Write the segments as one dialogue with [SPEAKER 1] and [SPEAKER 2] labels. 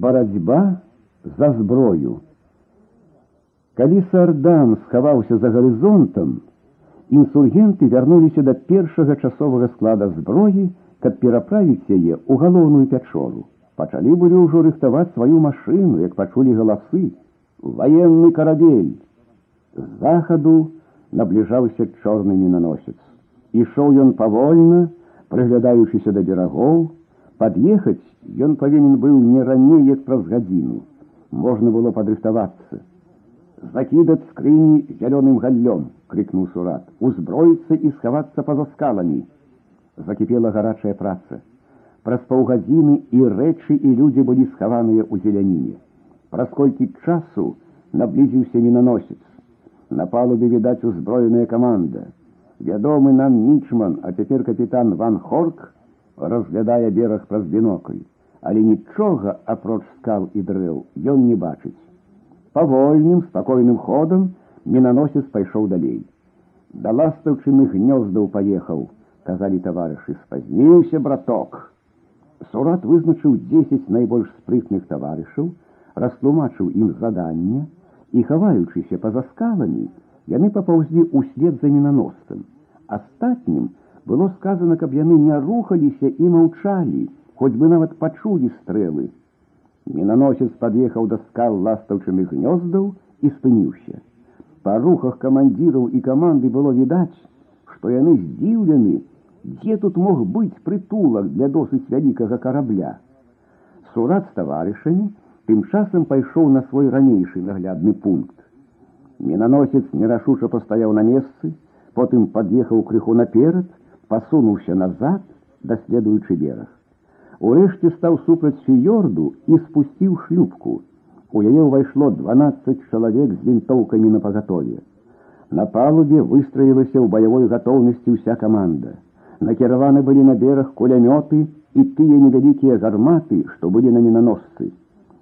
[SPEAKER 1] барацьба за зброю. Калі сардан схаваўся за гарызонтам, інсургенты вярнуліся да першага часовага склада зброі, каб пераправіць яе ў галоўную пячору. Пачалі былі ўжо рыхтаваць сваю машыну, як пачулі галасы. Ваенны карабель. З захаду набліжаўся чорны мінаносец. Ішоў ён павольна, прыглядаючыся да берагоў, пад'ехаць ён павінен быў не раней як праз гадзіну. Можна было падрыхтавацца. Закідаць скрыні зялёным галлём, крикнул сурат, узброіцца і схавацца па-за скаламі. Закіпела гарачая праца. Праз паўгадзіны і рэчы і людзі былі схаваныя ў зеляніне. Праз колькі часу наблізіўся мінаносец. На палубе відаць узброеная каманда. Вядомы нам мічман, а цяпер капітан Ван Хорк разглядае бераг праз бінокль, але нічога апроч скал і дрэў ён не бачыць. Павольным спакойным ходам мінаносец пайшоў далей. Да ластаўчыных гнёздаў паехаў, казалі таварышы, спазніўся браток. Сурат вызначыў 10 найбольш спрытных таварышаў, растлумачыў ім заданне і, хаваючыся па-за скаламі, яны папаўзлі ўслед за мінаносцам. Астатнім было сказано, каб яны не рухаліся і маўчалі, хоць бы нават пачулі стрэлы. Мінаносец пад'ехаў да скал ластаўчыных гнёздаў і спыніўся. Па рухах камандзіраў і каманды было відаць, што яны здзіўлены, дзе тут мог быць прытулак для досыць вялікага карабля. Сурат з таварышамі тым часам пайшоў на свой ранейшы наглядны пункт. Мінаносец нерашуча пастаяў на месцы, потым пад'ехаў крыху наперад, пасунуўся назад, даследуючы бераг. Урэшце стаў супраць фіёрду і спусціў шлюпку. У яе ўвайшло 12 чалавек з вінтоўкамі на пагатове. На палубе выстраілася ў баявой гатоўнасці ўся каманда. Накіраваны былі на бераг кулямёты і тыя невялікія гарматы, што былі на мінаносцы.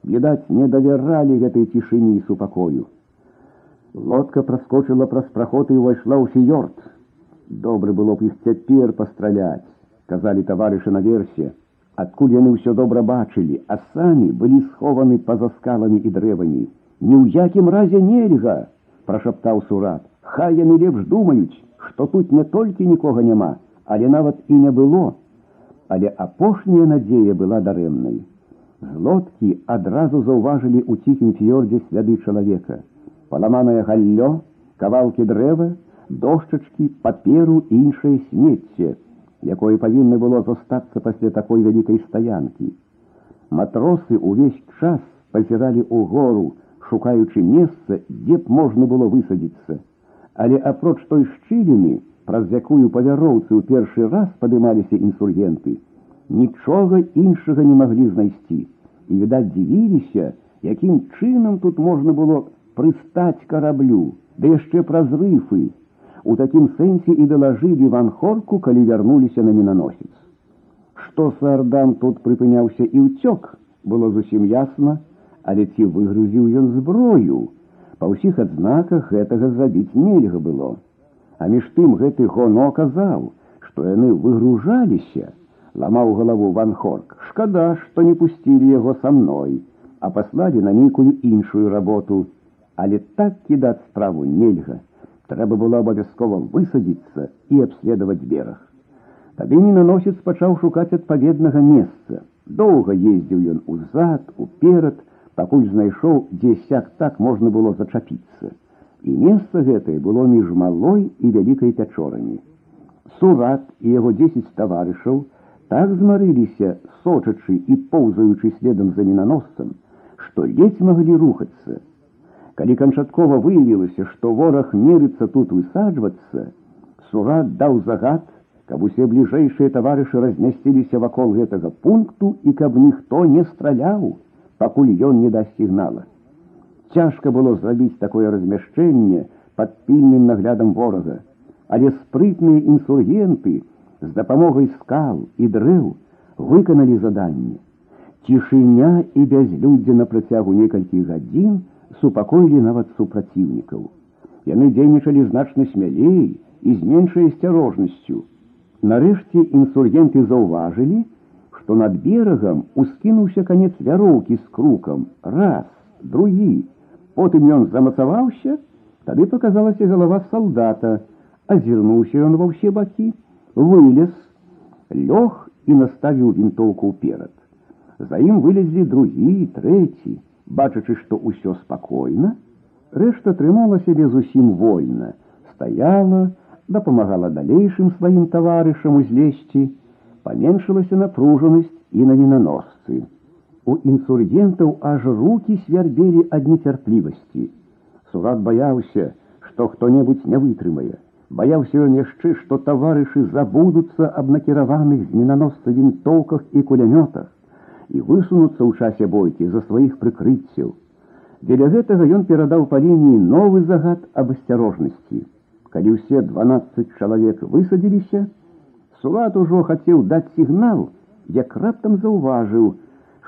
[SPEAKER 1] Відаць, не давяралі гэтай цішыні і супакою. Лодка праскочыла праз праход і ўвайшла ў фіёрд. Добры было б іх цяпер пастраляць, казалі таварышы наверсе, адкуль яны ўсё добра бачылі, а самі былі схованы па-за скаламі і дрэвамі. Ні ў якім разе нельга, прашаптаў сурат. Хай яны лепш думаюць, што тут не толькі нікога няма, але нават і не было. Але апошняя надзея была дарэмнай. З лодкі адразу заўважылі ў ціхім фіёрдзе сляды чалавека. Паламанае галлё, кавалкі дрэва, дошчачкі, паперу і іншае смецце, якое павінна было застацца пасля такой вялікай стаянкі. Матросы ўвесь час пазіралі ў гору, шукаючы месца, дзе б можна было высадзіцца. Але апроч той шчыліны, праз якую па вяроўцы ў першы раз падымаліся інсургенты, нічога іншага не маглі знайсці і відаць дзівіліся, якім чынам тут можна было прыстаць караблю, да яшчэ праз рыфы. У такім сэнсе і далажылі ван хорку, калі вярнуліся на мінаносец. Што сардам тут прыпыняўся і ўцёк, было зусім ясна, але ці выгрузіў ён зброю. Па ўсіх адзнаках гэтага зрабіць нельга было. А між тым гэты гоно казаў, што яны выгружаліся, ламаў галаву ван хорк шкада што не пусцілі яго са мной а паслалі на нейкую іншую работу але так кідаць справу нельга трэба было абавязкова высадзіцца і абследаваць бераг тады мінаносец пачаў шукаць адпаведнага месца доўга ездзіў ён узад уперад пакуль знайшоў дзе сяк так можна было зачапіцца і месца гэтае было між малой і вялікай пячорамі сурат і яго дзесяць таварышаў так змарыліся, сочачы і поўзаючы следам за мінаносцам, што ледзь маглі рухацца. Калі канчаткова выявілася, што вораг мерыцца тут высаджвацца, сурат даў загад, каб усе бліжэйшыя таварышы размясціліся вакол гэтага пункту і каб ніхто не страляў, пакуль ён не дасць сігнала. Цяжка было зрабіць такое размяшчэнне пад пільным наглядам ворага, але спрытныя інсургенты, з дапамогай скал і дрэў выканалі заданне. Цішыня і бязлюддзе на працягу некалькіх гадзін супакоілі нават супраціўнікаў. Яны дзейнічалі значна смялей і з меншай асцярожнасцю. Нарэшце інсургенты заўважылі, што над берагам ускінуўся канец вяроўкі з крукам, раз, другі. Потым ён замацаваўся, тады паказалася галава салдата, азірнуўся ён ва ўсе бакі, вылез, лёг і наставіў вінтоўку ўперад. За ім вылезлі другі, трэці, бачачы, што ўсё спакойна, рэшта трымала сябе зусім вольна, стаяла, дапамагала далейшым сваім таварышам узлезці, паменшылася напружанасць і на вінаносцы. У інсургентаў аж рукі свярбелі ад нецярплівасці. Сурат баяўся, што хто-небудзь не вытрымае. Баяўся ён яшчэ, што таварышы забудуцца аб накіраваных з мінаносца вінтоўках і кулямётах і высунуцца ў часе бойкі за сваіх прыкрыццяў. Дзеля гэтага ён перадаў па лініі новы загад аб асцярожнасці. Калі ўсе 12 чалавек высадзіліся, Сулат ужо хацеў даць сігнал, як раптам заўважыў,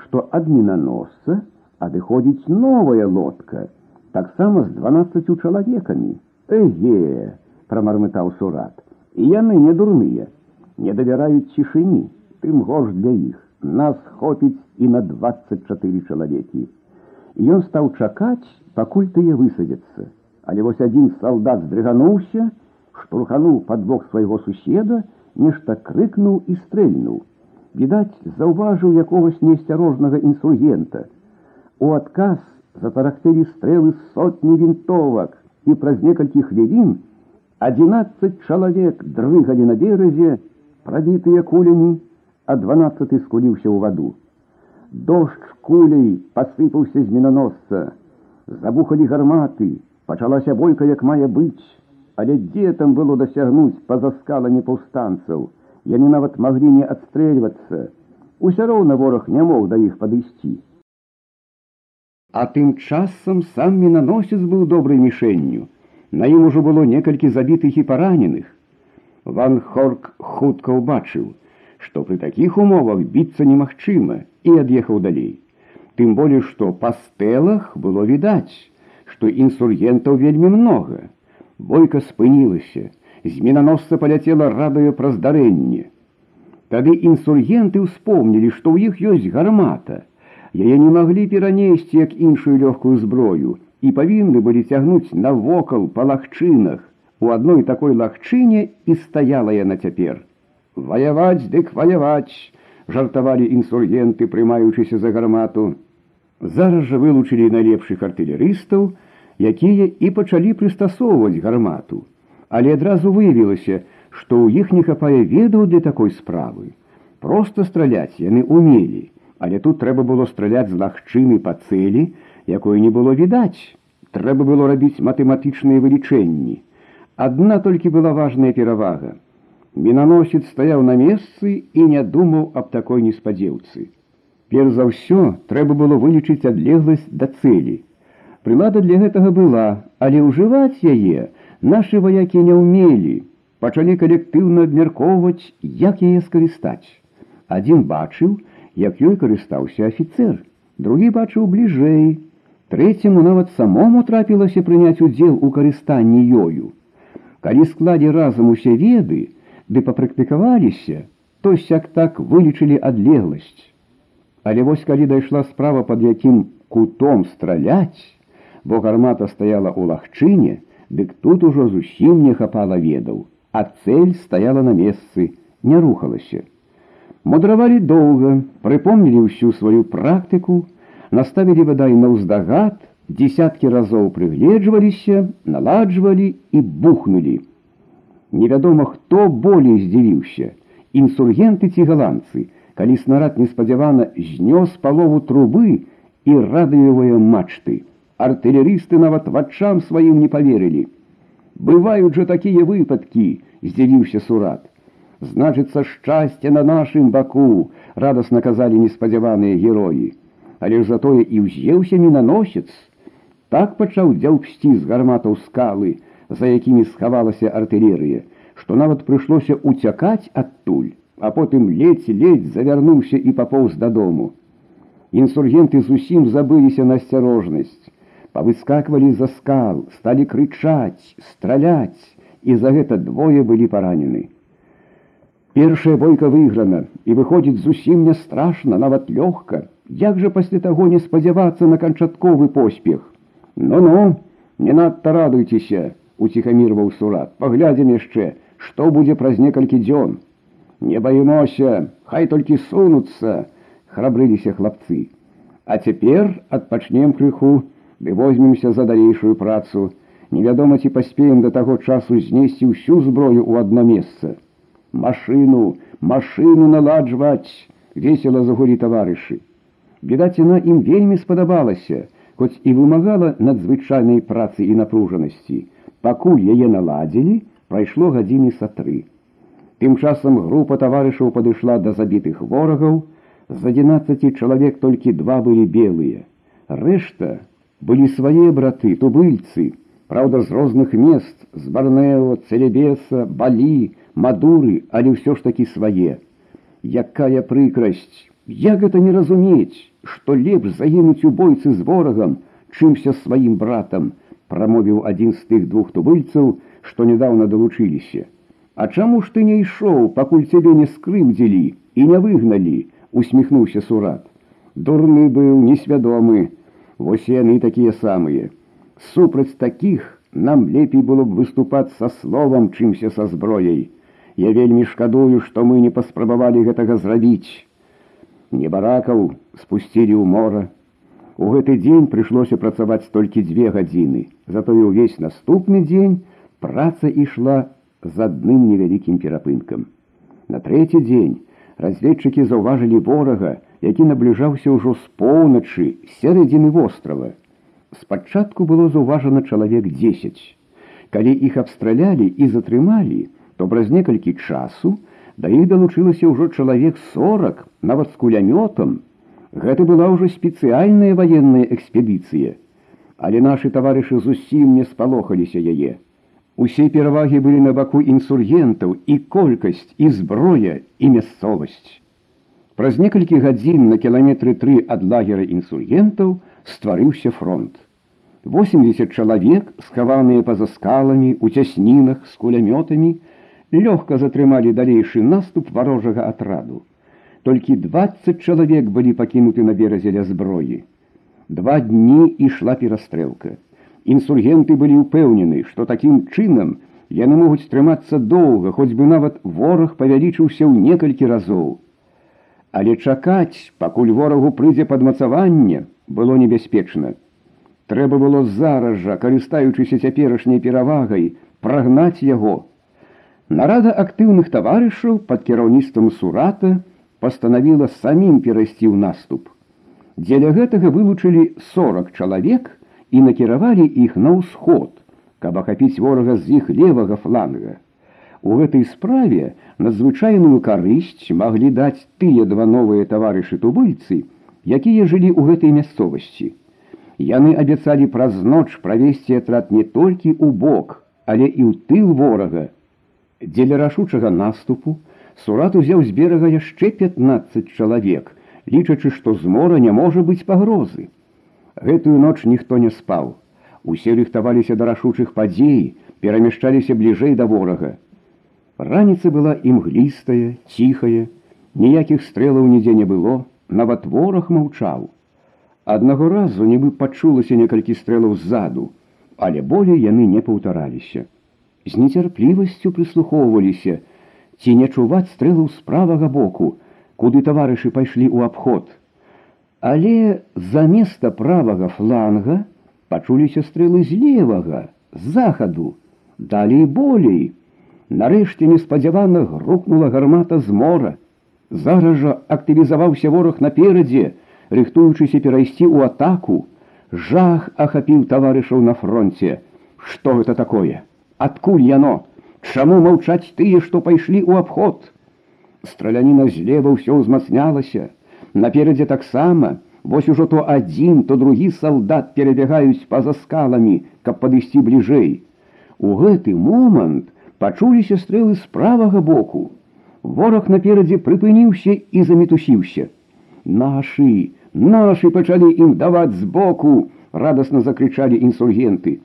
[SPEAKER 1] што ад мінаносца адыходзіць новая лодка, таксама з 12 чалавекамі. Эге, прамармытаў сурат, і яны не дурныя, не давяраюць цішыні, тым горш для іх. Нас хопіць і на 24 чалавекі. Ён стаў чакаць, пакуль тыя высадзяцца. Але вось адзін салдат здрыгануўся, штурхануў падбок свайго суседа, нешта крыкнуў і стрэльнуў. Відаць, заўважыў якогось неасцярожнага інсургента. У адказ затарахцелі стрэлы сотні вінтовак, і праз некалькі хвілін 11 чалавек дрыгалі на беразе, прабітыя кулямі, а 12 скуліўся ў ваду. Дождж кулей пасыпаўся з мінаносца. Забухалі гарматы, пачалася бойка, як мае быць. Але дзе там было дасягнуць па-за скаламі паўстанцаў, яны нават маглі не адстрэльвацца. Усё роўна вораг не мог да іх падысці. А тым часам сам мінаносец быў добрай мішэнню. На ім ужо было некалькі забітых і параненых. Ван Хорк хутка ўбачыў, што пры такіх умовах біцца немагчыма і ад'ехаў далей. Тым болей, што па стэлах было відаць, што інсургентаў вельмі многа. Бойка спынілася, з мінаносца паляцела радаю пра здарэнне. Тады інсургенты ўспомнілі, што ў іх ёсць гармата. Яе не маглі перанесці як іншую лёгкую зброю і павінны былі цягнуць навокал па лагчынах. У адной такой лагчыне і стаяла яна цяпер. Ваяваць дык ваяваць, жартавалі інсургенты, прымаючыся за гармату. Зараз жа вылучылі найлепшых артылерыстаў, якія і пачалі прыстасоўваць гармату. Але адразу выявілася, што ў іх не хапае ведаў для такой справы. Просто страляць яны умелі, але тут трэба было страляць з лагчыны па цэлі, якой не было відаць. Трэба было рабіць матэматычныя вылічэнні. Адна толькі была важная перавага. Мінаносец стаяў на месцы і не думаў аб такой неспадзеўцы. Перш за ўсё трэба было вылічыць адлегласць да цэлі. Прылада для гэтага была, але ўжываць яе нашы ваякі не ўмелі, пачалі калектыўна абмяркоўваць, як яе скарыстаць. Адзін бачыў, як ёй карыстаўся афіцэр, другі бачыў бліжэй. Трэцяму нават самому трапілася прыняць удзел у карыстанні ёю. Калі складзе разам усе веды, ды папрактыкаваліся, то сяк так вылічылі адлегласць. Але вось калі дайшла справа пад якім кутом страляць, бо гармата стаяла ў лагчыне, дык тут ужо зусім не хапала ведаў, а цэль стаяла на месцы, не рухалася. Мудравалі доўга, прыпомнілі ўсю сваю практыку, наставілі вадай на ўздагад, десяткі разоў прыгледжваліся, наладжвалі і бухнулі. Невядома, хто болей здзівіўся, інсургенты ці галандцы, калі снарад неспадзявана знёс палову трубы і радыёвыя мачты артылерысты нават вачам сваім не поверылі. Бываюць жа такія выпадкі, здзівіўся сурат. Значыцца шчасце на нашым баку, радасна казалі неспадзяваныя героі. Але ж затое і ўз'еўся мінаносец. Так пачаў дзяўпсці з гарматаў скалы, за якімі схавалася артылерыя, што нават прыйшлося уцякаць адтуль, а потым ледзь-ледзь завярнуўся і папоўз дадому. Інсургенты зусім забыліся на асцярожнасць павыскаквалі за скал, сталі крычаць, страляць, і за гэта двое былі паранены. Першая бойка выйграна і выходзіць зусім не страшна, нават лёгка. Як жа пасля таго не спадзявацца на канчатковы поспех? Ну-ну, не надта радуйцеся, уціхамірваў сурат. Паглядзім яшчэ, што будзе праз некалькі дзён. Не баімося, хай толькі сунуцца, храбрыліся хлапцы. А цяпер адпачнем крыху, ды возьмемся за далейшую працу. Невядома, ці паспеем да таго часу знесці ўсю зброю ў адно месца. Машину, машину наладжваць, весело загулі таварышы. Відаць, яна ім вельмі спадабалася, хоць і вымагала надзвычайнай працы і напружанасці. Пакуль яе наладзілі, прайшло гадзіны са тры. Тым часам група таварышаў падышла да забітых ворагаў, з 11 чалавек толькі два былі белыя. Рэшта былі свае браты, тубыльцы, праўда, з розных мест, з барнео, цэлебеса, балі, мадуры, але ўсё ж такі свае. Якая прыкрасць, як гэта не разумець, што лепш загінуць у бойцы з ворагам, чымся сваім братам, прамовіў адзін з тых двух тубыльцаў, што нядаўна далучыліся. А чаму ж ты не ішоў, пакуль цябе не скрыўдзілі і не выгналі, усміхнуўся сурат. Дурны быў несвядомы, Вось яны такія самыя. Супраць такіх нам лепей было б выступаць са словам, чымся са зброяй. Я вельмі шкадую, што мы не паспрабавалі гэтага зрабіць. Небаракаў спусцілі ў мора. У гэты дзень прыйшлося працаваць толькі дзве гадзіны. Затое ўвесь наступны дзень праца ішла з адным невялікім перапынкам. На трэці дзень разведчыкі заўважылі ворага, які набліжаўся ўжо з поўначы сярэдзіны вострава. Спачатку было заўважана чалавек 10. Калі іх абстралялі і затрымалі, то праз некалькі часу да іх далучылася ўжо чалавек 40 нават з кулямётам. Гэта была ўжо спецыяльная ваенная экспедыцыя. Але нашы таварышы зусім не спалохаліся яе. Усе перавагі былі на баку інсургентаў і колькасць і зброя і мясцовасць. Праз некалькі гадзін на кіламетры тры ад лагера інсургентаў стварыўся фронт. 80 чалавек, схаваныя па-за скаламі, у цяснінах з кулямётамі, лёгка затрымалі далейшы наступ варожага атраду. Толькі 20 чалавек былі пакінуты на беразе ля зброі. Два дні ішла перастрэлка. Інсургенты былі ўпэўнены, што такім чынам яны могуць трымацца доўга, хоць бы нават вораг павялічыўся ў некалькі разоў. Але чакаць, пакуль ворагу прыйдзе падмацаванне, было небяспечна. Трэба было зараз жа, карыстаючыся цяперашняй перавагай, прагнаць яго, Нарада актыўных таварышаў пад кіраўніцтвам сурата пастанавіла самім перайсці ў наступ. Дзеля гэтага вылучылі 40 чалавек і накіравалі іх на ўсход, каб ахапіць ворага з іх левага фланга. У гэтай справе надзвычайную карысць маглі даць тыя два новыя таварышы тубыльцы, якія жылі ў гэтай мясцовасці. Яны абяцалі праз ноч правесці атрад не толькі ў бок, але і ў тыл ворага, Дзеля рашучага наступу сурат узяў з берага яшчэ 15 чалавек, лічачы, што з мора не можа быць пагрозы. Гэтую ноч ніхто не спаў. Усе рыхтаваліся да рашучых падзей, перамяшчаліся бліжэй да ворага. Раніца была імглістая, ціхая, ніякіх стрэлаў нідзе не было, нават вораг маўчаў. Аднаго разу нібы пачулася некалькі стрэлаў ззаду, але болей яны не паўтараліся з нецярплівасцю прыслухоўваліся, ці не чуваць стрэлу з правага боку, куды таварышы пайшлі ў абход. Але заместа правага фланга пачуліся стрэлы з левага, з захаду, далей болей. Нарэшце неспадзявана грукнула гармата з мора. Зараз жа актывізаваўся вораг наперадзе, рыхтуючыся перайсці ў атаку. Жах ахапіў таварышаў на фронте. Што гэта такое? адкуль яно чаму маўчаць тыя што пайшлі ў абход страляніна злева ўсё ўзмацнялася наперадзе таксама вось ужо то адзін то другі салдат перабягаюць па-за скаламі каб падысці бліжэй у гэты момант пачуліся стрэлы з правага боку вораг наперадзе прыпыніўся і замітусіўся нашы нашы пачалі ім даваць збоку радасна закрычалі інсургенты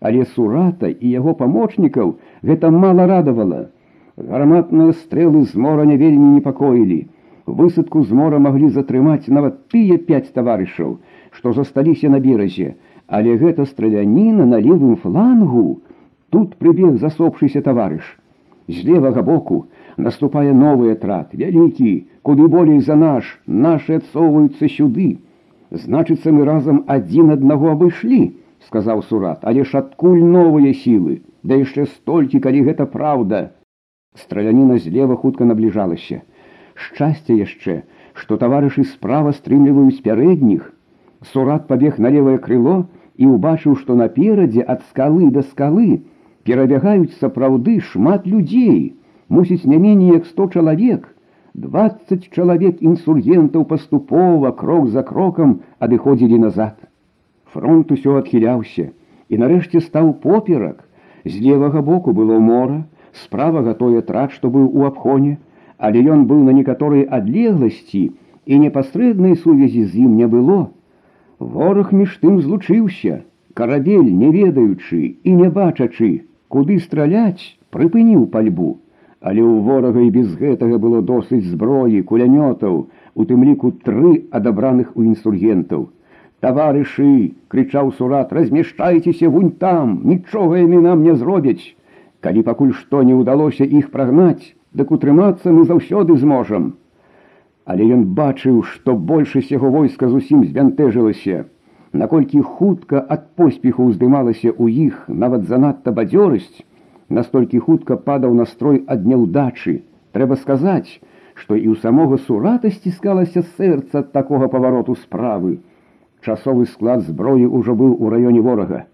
[SPEAKER 1] але сурата і яго памочнікаў гэта мала радавала. Гарматныя стрэлы з мора не вельмі непакоілі. Высадку з мора маглі затрымаць нават тыя пяць таварышаў, што засталіся на беразе, але гэта страляніна на левым флангу. Тут прыбег засопшыся таварыш. З левага боку наступае новы атрад, вялікі, куды болей за наш, нашы адсоўваюцца сюды. Значыцца, мы разам адзін аднаго абышлі, сказаў сурат, але ж адкуль новыя сілы, да яшчэ столькі, калі гэта праўда. Страляніна злева хутка набліжалася. Шчасце яшчэ, што таварышы справа стрымліваюць пярэдніх. Сурат пабег на левае крыло і ўбачыў, што наперадзе ад скалы да скалы перабягаюць сапраўды шмат людзей, мусіць не меней як сто чалавек. Двадцать чалавек інсургентаў паступова крок за крокам адыходзілі назад. Фронт усё адхіляўся і нарэшце стаў поперак. З левага боку было мора, справа гатое трат, што быў у абхоне, але ён быў на некаторай адлегласці і непасрэднай сувязі з ім не было. Вораг між тым злучыўся, карабель, не ведаючы і не бачачы, куды страляць, прыпыніў пальбу. Але ў ворага і без гэтага было досыць зброі, кулянётаў, у тым ліку тры адабраных у інсургентаў. Таварышы, крычаў сурат, размяшчайцеся вунь там, нічога яны нам не зробяць. Калі пакуль што не ўдалося іх прагнаць, дык утрымацца мы заўсёды зможам. Але ён бачыў, што большасць яго войска зусім звянтэжылася. Наколькі хутка ад поспеху ўздымалася ў іх нават занадта бадзёрасць, настолькі хутка падаў настрой ад няўдачы. Трэба сказаць, што і ў самога сурата сціскалася сэрца ад такога павароту справы. Часовы склад зброі ўжо быў у раёне ворага.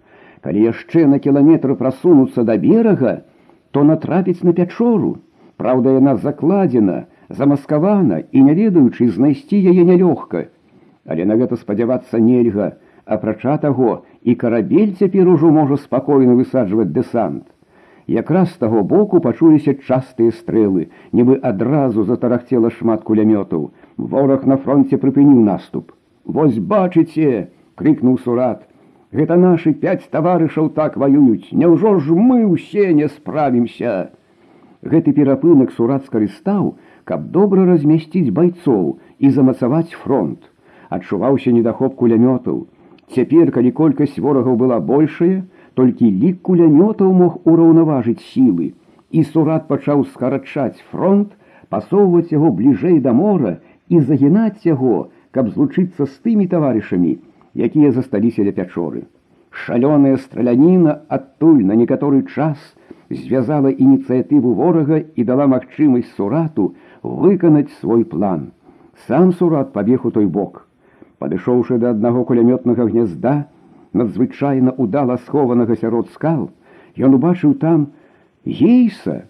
[SPEAKER 1] Калі яшчэ на кіламетр прасунуцца да берага, то натрапіць на пячору. Праўда, яна закладзена, замаскавана і не ведаючы знайсці яе нялёгка. Але на гэта спадзявацца нельга, апрача таго, і карабель цяпер ужо можа спакойна высаджваць дэсант. Якраз з таго боку пачуліся частыя стрэлы, нібы адразу затарахцела шмат кулямётаў. Вораг на фронте прыпыніў наступ. Вось бачыце, крикнуў сурат. Гэта нашы пяць таварышаў так ваююць, Няўжо ж мы ўсе не справімся. Гэты перапынак сурат скарыстаў, каб добра размясціць байцоў і замацаваць фронт. Адчуваўся недахоп кулямётаў. Цяпер, калі колькасць ворагаў была большая, толькі лік кулямётаў мог ураўнаважыць сілы. І сурат пачаў скарачаць фронт, пасоўваць яго бліжэй да мора і загінаць яго, каб злучыцца з тымі таварышамі, якія засталіся ля пячоры. Шалёная страляніна адтуль на некаторы час звязала ініцыятыву ворага і дала магчымасць сурату выканаць свой план. Сам сурат пабег у той бок. Падышоўшы да аднаго кулямётнага гнязда, надзвычайна удала схованага сярод скал, ён убачыў там гейса,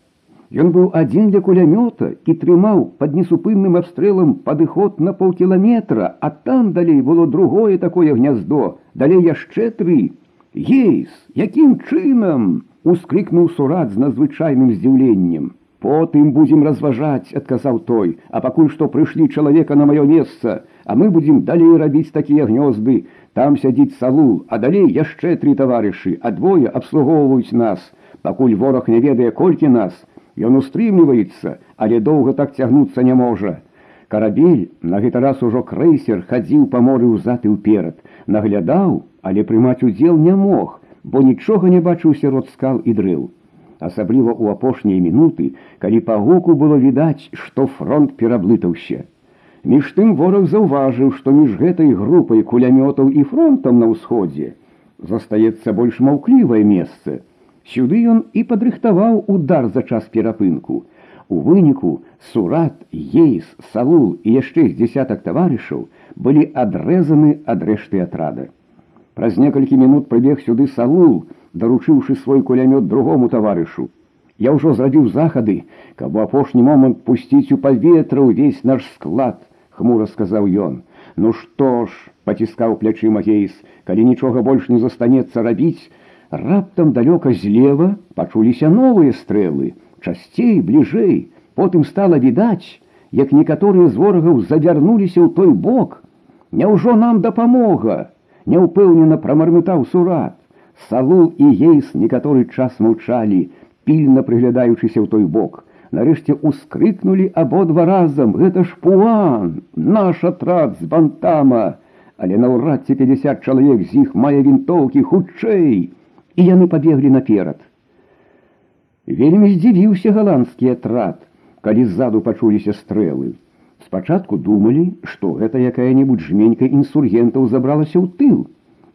[SPEAKER 1] Ён быў адзін для кулямёта і трымаў пад несупынным абстрэлам падыход на паўкіламетра, а там далей было другое такое гняздо, далей яшчэ тры. Ейс, якім чынам! ускрикнуў сурат з надзвычайным здзіўленнем. Потым будзем разважаць, адказаў той, а пакуль што прыйшлі чалавека на маё месца, а мы будзем далей рабіць такія гнёзды. Там сядзіць салу, а далей яшчэ тры таварышы, а двое абслугоўваюць нас. Пакуль вораг не ведае колькі нас, Ён устрымліваецца, але доўга так цягнуцца не можа. Карабель на гэты раз ужо крэйсер хадзіў па моры ўзад і ўперад, наглядаў, але прымаць удзел не мог, бо нічога не бачыў сярод скал і дрэў. Асабліва ў апошнія мінуты, калі па гуку было відаць, што фронт пераблытаўся. Між тым вораг заўважыў, што між гэтай групай кулямётаў і фронтам на ўсходзе застаецца больш маўклівае месца. Сюды ён і падрыхтаваў удар за час перапынку. У выніку сурат, ейс, савул і яшчэ з дзясятак таварышаў былі адрэзаны ад рэшты атрада. Праз некалькі мінут прыбег сюды савул, даручыўшы свой кулямёт другому таварышу. Я ўжо зрабіў захады, каб у апошні момант пусціць у паветра ўвесь наш склад, хмура сказаў ён. Ну што ж, паціскаў плячыма гейс, калі нічога больш не застанецца рабіць, Раптам далёка злева пачуліся новыя стрэлы, часцей бліжэй, потым стала відаць, як некаторыя з ворагаў завярнуліся ў той бок. Няўжо нам дапамога, няўпэўнена прамармытаў сурат. Салу і ейс некаторы час маўчалі, пільна прыглядаючыся ў той бок. Нарэшце ускрыкнулі абодва разам гэта ж пуан наш атрад з бантама але наўрад ці 50 чалавек з іх мае вінтоўкі хутчэй, і яны пабеглі наперад. Вельмі здзівіўся галандскі атрад, калі ззаду пачуліся стрэлы. Спачатку думалі, што гэта якая-небудзь жменька інсургентаў забралася ў тыл,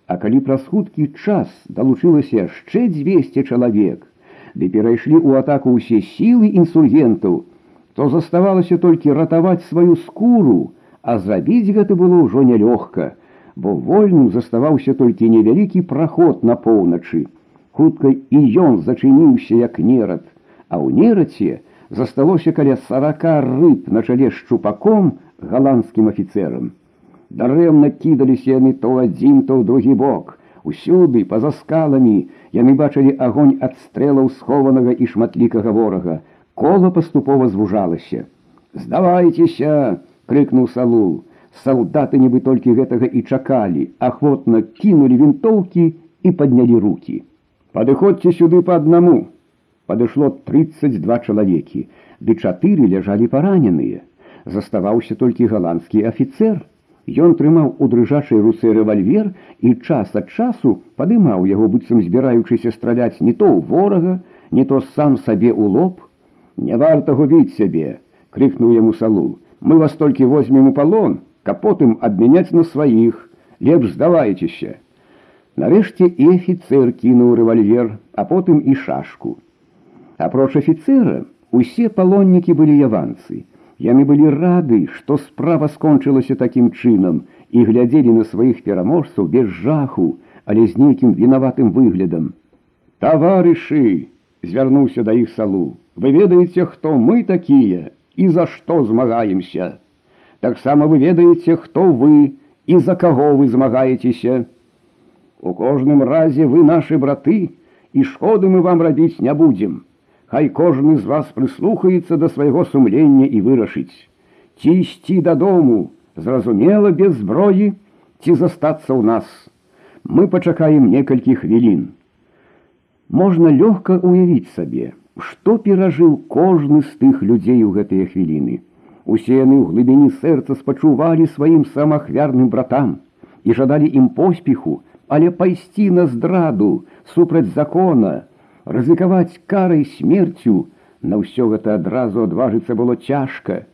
[SPEAKER 1] а калі праз хуткі час далучылася яшчэ 200 чалавек, ды перайшлі ў атаку ўсе сілы інсургентаў, то заставалася толькі ратаваць сваю скуру, а зрабіць гэта было ўжо нялёгка, Бо вольным заставаўся толькі невялікі праход на поўначы. Хутка і ён зачыніўся як нерад, а ў нераце засталося каля сарака рыб на чале шчупаком галандскім афіцэрам. Дарэмна кідаліся яны то адзін, то ў другі бок. Усюды, па-за скаламі, яны бачылі агонь ад стрэлаў схованага і шматлікага ворага. Кола паступова звужалася. Здавайцеся, крыкнул Салул. Салдаты нібы толькі гэтага і чакалі, ахвотна кінулі вінтоўкі і паднялі руки. Падыходзьце сюды по аднаму. Падышло 32 чалавекі, ды чатыры ляжалі параненыя. Заставаўся толькі галандскі афіцэр. Ён трымаў у дрыжачай руцэ рэвальвер і час ад часу падымаў яго быццам збіраючыся страляць не то ў ворага, не то сам сабе ў лоб. Не варта губіць сябе, крыкнуў яму салул мы вас толькі возьмем у палон, каб потым абмяняць на сваіх, лепш здавайцеся. Нарэшце і афіцэр кінуў рэвальвер, а потым і шашку. Апроч афіцэра, усе палоннікі былі яванцы. Яны былі рады, што справа скончылася такім чынам і глядзелі на сваіх пераможцаў без жаху, але з нейкім вінаватым выглядам. Таварышы, звярнуўся да іх салу, вы ведаеце, хто мы такія, і за што змагаемся. Таксама вы ведаеце, хто вы і за каго вы змагаецеся. У кожным разе вы нашы браты, і шкоды мы вам рабіць не будзем. Хай кожны з вас прыслухаецца да свайго сумлення і вырашыць. Ці ісці дадому, зразумела без зброі, ці застацца ў нас. Мы пачакаем некалькі хвілін. Можна лёгка уявіць сабе, што перажыў кожны з тых людзей у гэтыя хвіліны. Усе яны ў глыбіні сэрца спачувалі сваім самахвярным братам і жадалі ім поспеху, але пайсці на здраду супраць закона, рызыкаваць карай смерцю, на ўсё гэта адразу адважыцца было цяжка.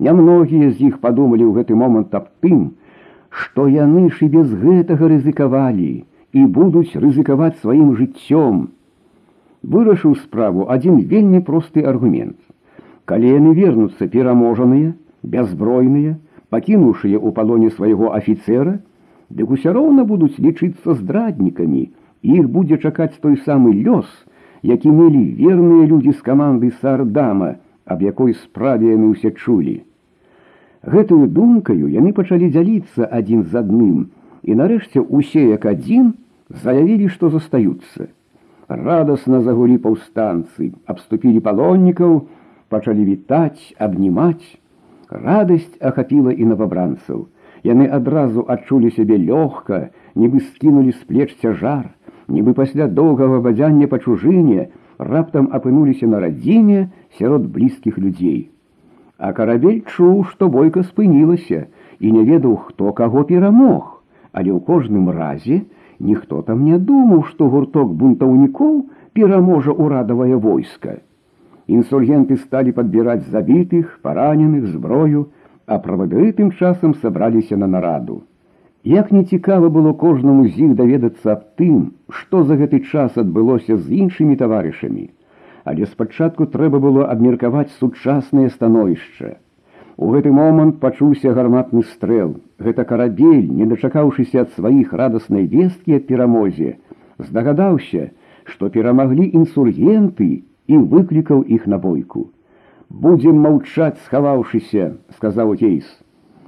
[SPEAKER 1] Нямногія з іх падумалі ў гэты момант аб тым, што яны ж і без гэтага рызыкавалі і будуць рызыкаваць сваім жыццём, вырашыў справу адзін вельмі просты аргумент. Калі яны вернуцца пераможаныя, бяззбройныя, пакінуўшыя ў палоне свайго афіцэра, дык усё роўна будуць лічыцца здраднікамі, іх будзе чакаць той самы лёс, які мелі верныя людзі з каманды сардама, аб якой справе яны ўсе чулі. Гэтую думкаю яны пачалі дзяліцца адзін з адным, і нарэшце усе як адзін заявілі, што застаюцца радостно загулі паўстанцы, абступілі палоннікаў, пачалі вітаць, абнімаць. Радасць ахапіла і новабранцаў. Яны адразу адчулі сябе лёгка, нібы скінулі з плеч цяжар, нібы пасля доўгага бадзяння па чужыне раптам апынуліся на радзіме сярод блізкіх людзей. А карабель чуў, што бойка спынілася і не ведаў, хто каго перамог, але ў кожным разе, ніхто там не думаў, што гурток бунтаўнікоў пераможа ўрадавае войска. Інсургенты сталі падбіраць забітых, параненых зброю, а правадыры тым часам сабраліся на нараду. Як нецікава было кожнаму з іх даведацца аб тым, што за гэты час адбылося з іншымі таварышамі, але спачатку трэба было абмеркаваць сучаснае становішча. У гэты момант пачуўся гарматны стрэл. Гэта карабель, не дачакаўшыся ад сваіх радаснай весткі аб перамозе, здагадаўся, што перамаглі інсургенты і выклікаў іх на бойку. Будзем маўчаць, схаваўшыся, сказаў Кейс.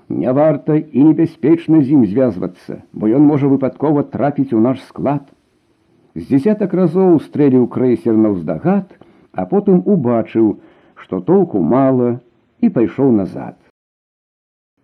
[SPEAKER 1] Не варта і небяспечна з ім звязвацца, бо ён можа выпадкова трапіць у наш склад. З дзесятак разоў стрэліў крэйсер на ўздагад, а потым убачыў, што толку мала, і пайшоў назад.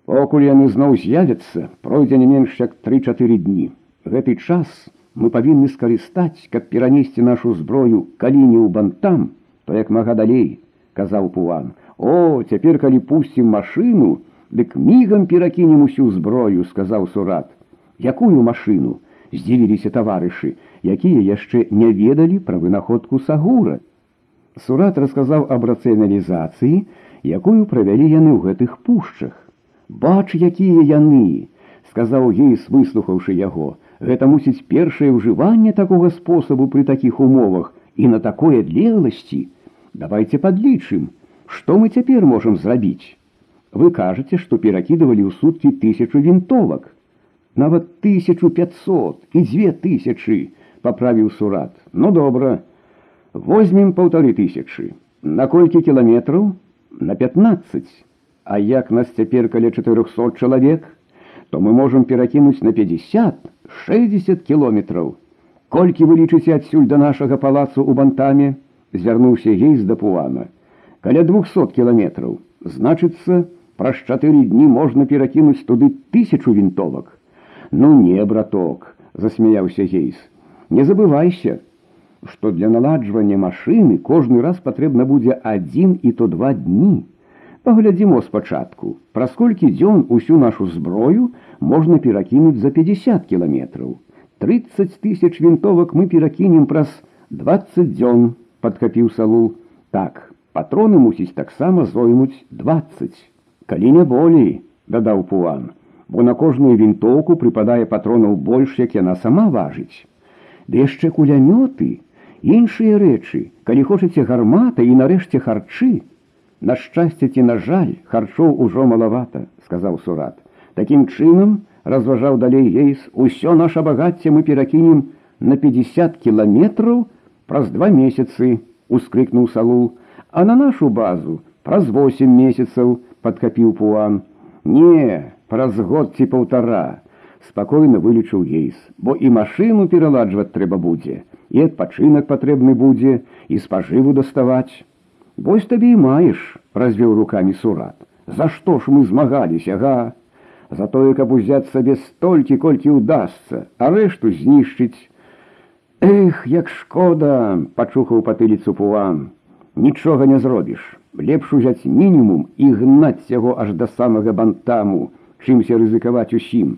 [SPEAKER 1] Покуль яны зноў з'явяцца, пройдзе не менш як тры-чатыры дні. Гэты час мы павінны скарыстаць, каб перанесці нашу зброю калі не ў бантам, то як мага далей, казаў пуан. О, цяпер калі пусцім машыну, дык мігам перакінем усю зброю, сказаў сурат. Якую машыну? здзівіліся таварышы, якія яшчэ не ведалі пра вынаходку сагура. Сурат расказаў аб рацыяналізацыі, якую правялі яны ў гэтых пушчах. Бач, якія яны, сказаў гейс, выслухаўшы яго. Гэта мусіць першае ўжыванне такога спосабу пры такіх умовах і на такой адлегласці. Давайте падлічым, што мы цяпер можам зрабіць. Вы кажаце, што перакідывалі ў суткі тысячу вінтовак. Нават 1500 і дзве тысячы, паправіў сурат. Ну добра, возьмем полторы тысячы. На колькі кіламетраў? На 15. А як нас цяпер каля 400 чалавек, то мы можам перакінуць на 50-60 кіloметраў. Колькі вы лічыце адсюль да нашага палацу ў бантаме, звярнуўся гейс да пуана. Каля 200 кіламетраў. Значыцца, праз чатыры дні можна перакінуць туды тысячу вінтовак. Ну не, браток, засмяяўся гейс. Не забывайся, што для наладжвання машыны кожны раз патрэбна будзе адзін і то два дні. Паглядзімо спачатку, праз колькі дзён усю нашу зброю можна перакінуць за 50 кіламетраў. 30 тысяч вінтовак мы перакінем праз 20 дзён, падхапіў салу. Так, патроны мусіць таксама зоймуць 20. Калі не болей, дадаў пуан, бо на кожную вінтоўку прыпадае патронаў больш, як яна сама важыць. Ды яшчэ кулямёты, іншыя рэчы, калі хочаце гармата і нарэшце харчы. На шчасце ці на жаль, харчоў ужо малавата, сказаў сурат. Такім чынам, разважаў далей ейс, усё наше багацце мы перакінем на 50 кіламетраў праз два месяцы, ускрыкнуў салу, а на нашу базу праз 8 месяцаў падхапіў пуан. Не, праз год ці паўтара, спакойна вылічыў ейс, бо і машыну пераладжваць трэба будзе і адпачынак патрэбны будзе і спажыву даставаць. Вось табе і маеш, развёў руками сурат. За што ж мы змагаліся, га? За тое, каб узяць сабе столькі, колькі ўдасца, а рэшту знішчыць. Эх, як шкода, пачухаў патыліцу пуан. Нічога не зробіш. Лепш узяць мінімум і гнаць яго аж да самага бантаму, чымся рызыкаваць усім.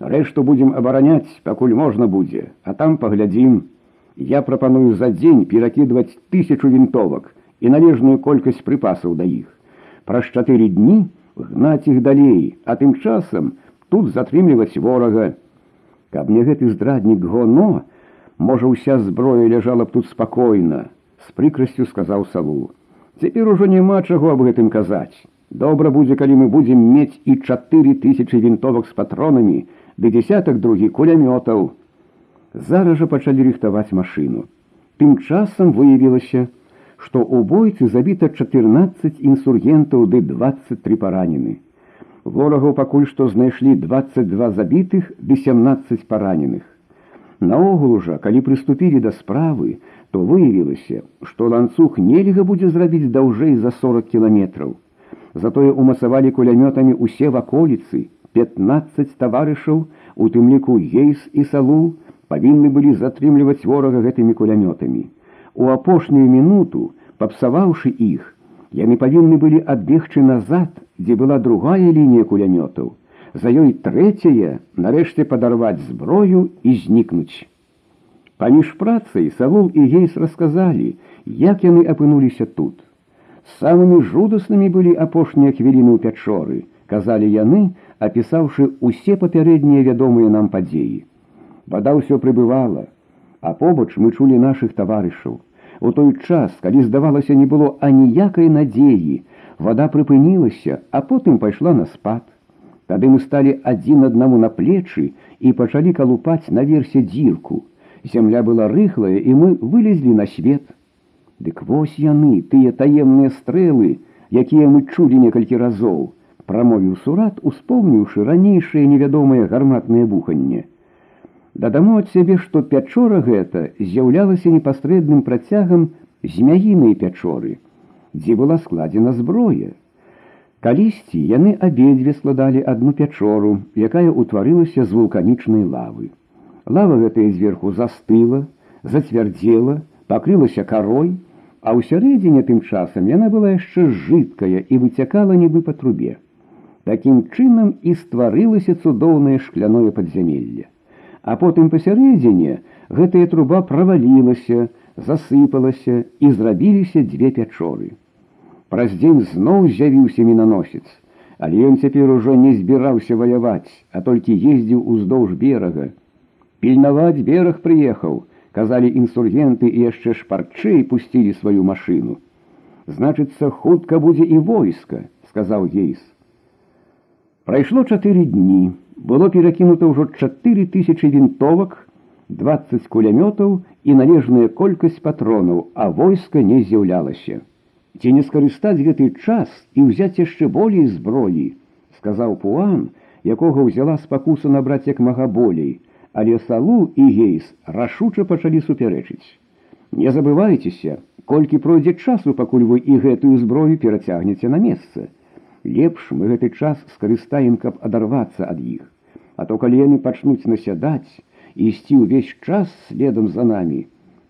[SPEAKER 1] Рэшту будзем абараняць, пакуль можна будзе, а там паглядзім. Я прапаную за дзень перакідваць тысячу вінтовак і належную колькасць прыпасаў да іх. Праз чатыры дні гнаць іх далей, а тым часам тут затрымліваць ворага. Каб мне гэты здраднік гоно, можа ўся зброя ляжала б тут спакойна, з прыкрасцю сказаў саву. Цяпер ужо няма чаго аб гэтым казаць. Добра будзе, калі мы будзем мець і чатыры тысячи вінтовак з патронамі, ды десятак другі кулямётаў. Зараз жа пачалі рыхтаваць машыну. Тым часам выявілася, што ў бойцы забіта 14 інсургентаў ды 23 паранены. Ворагаў пакуль што знайшлі 22 забітых ды 17 параненых. Наогул жа, калі прыступілі да справы, то выявілася, што ланцуг нельга будзе зрабіць даўжэй за 40 кіламетраў. Затое умасавалі кулямётамі усе ваколіцы, 15 таварышаў, у тым ліку гейс і салу, павінны былі затрымліваць ворага гэтымі кулямётамі. У апошнюю мінуту, папсаваўшы іх, яны павінны былі адбегчы назад, дзе была другая лінія кулямётаў, за ёй трэцяя нарэшце падарваць зброю і знікнуць. Паміж працай Савол і гейс расказалі, як яны апынуліся тут. Самымі жудаснымі былі апошнія хвіліны ў пячоры, казалі яны, апісаўшы усе папярэднія вядомыя нам падзеі. Вада ўсё прыбывала, а побач мы чулі нашых таварышаў. У той час, калі здавалася, не было аніякай надзеі, вода прыпынілася, а потым пайшла на спад. Тады мы сталі адзін аднаму на плечы і пачалі калупаць наверсе дзірку. Зямля была рыхлая, і мы вылезлі на свет. Дык вось яны, тыя таемныя стрэлы, якія мы чулі некалькі разоў, прамовіў сурат, успомніўшы ранейшае невядомае гарматнае буханне. Дадамо ад сябе, што пячора гэта з'яўлялася непасрэдным працягам змяінай пячоры, дзе была складзена зброя. Калісьці яны абедзве складалі адну пячору, якая ўтварылася з вулканічнай лавы. Лава гэтая зверху застыла, зацвярдзела, пакрылася карой, а ўсярэдзіне тым часам яна была яшчэ жидкая і выцякала нібы па трубе. Такім чынам і стварылася цудоўнае шкляное падзямелле. А потым пасярэдзіне гэтая труба правалілася, засыпалася і зрабіліся дзве пячоры. Праз дзень зноў з'явіўся мінаносец, але ён цяпер ужо не збіраўся ваяваць, а толькі ездзіў уздоўж берага. Пільнаваць бераг прыехаў, казалі інсургенты і яшчэ шпарчэй пусцілі сваю машыну. Значыцца, хутка будзе і войска, сказаў гейс. Прайшло чатыры дні, Было перакінута ўжо чатыры тысячи вінтовак, 20 кулямётаў і належная колькасць патронаў, а войска не з'яўлялася. Ці не скарыстаць гэты час і ўзяць яшчэ болей зброі, сказаў Пуан, якога ўзяла спакуса набраць як мага болей, але салу і гейс рашуча пачалі супярэчыць. Не забывайцеся, колькі пройдзе часу, пакуль вы і гэтую зброю перацягнеце на месца. Лепш мы гэты час скарыстаем, каб адарвацца ад іх. А то калі яны пачнуць насядаць і ісці ўвесь час следам за намі,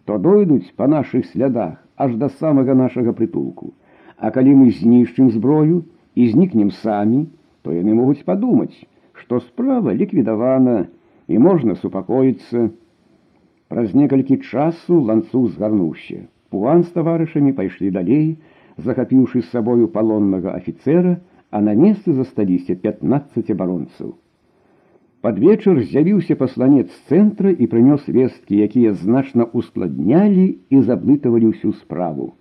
[SPEAKER 1] то дойдуць па нашых слядах аж да самага нашага прытулку. А калі мы знішчым зброю і знікнем самі, то яны могуць падумаць, што справа ліквідавана, і можна супакоіцца. Праз некалькі часу ланцуг згарнуўся. Пуан з таварышамі пайшлі далей, захапіўшы з сабою палоннага афіцера, а на месцы засталіся 15 абаронцаў. Пад вечар з'явіўся пасланец цэнтра і прынёс весткі, якія значна ускладнялі і заблытавалі ўсю справу.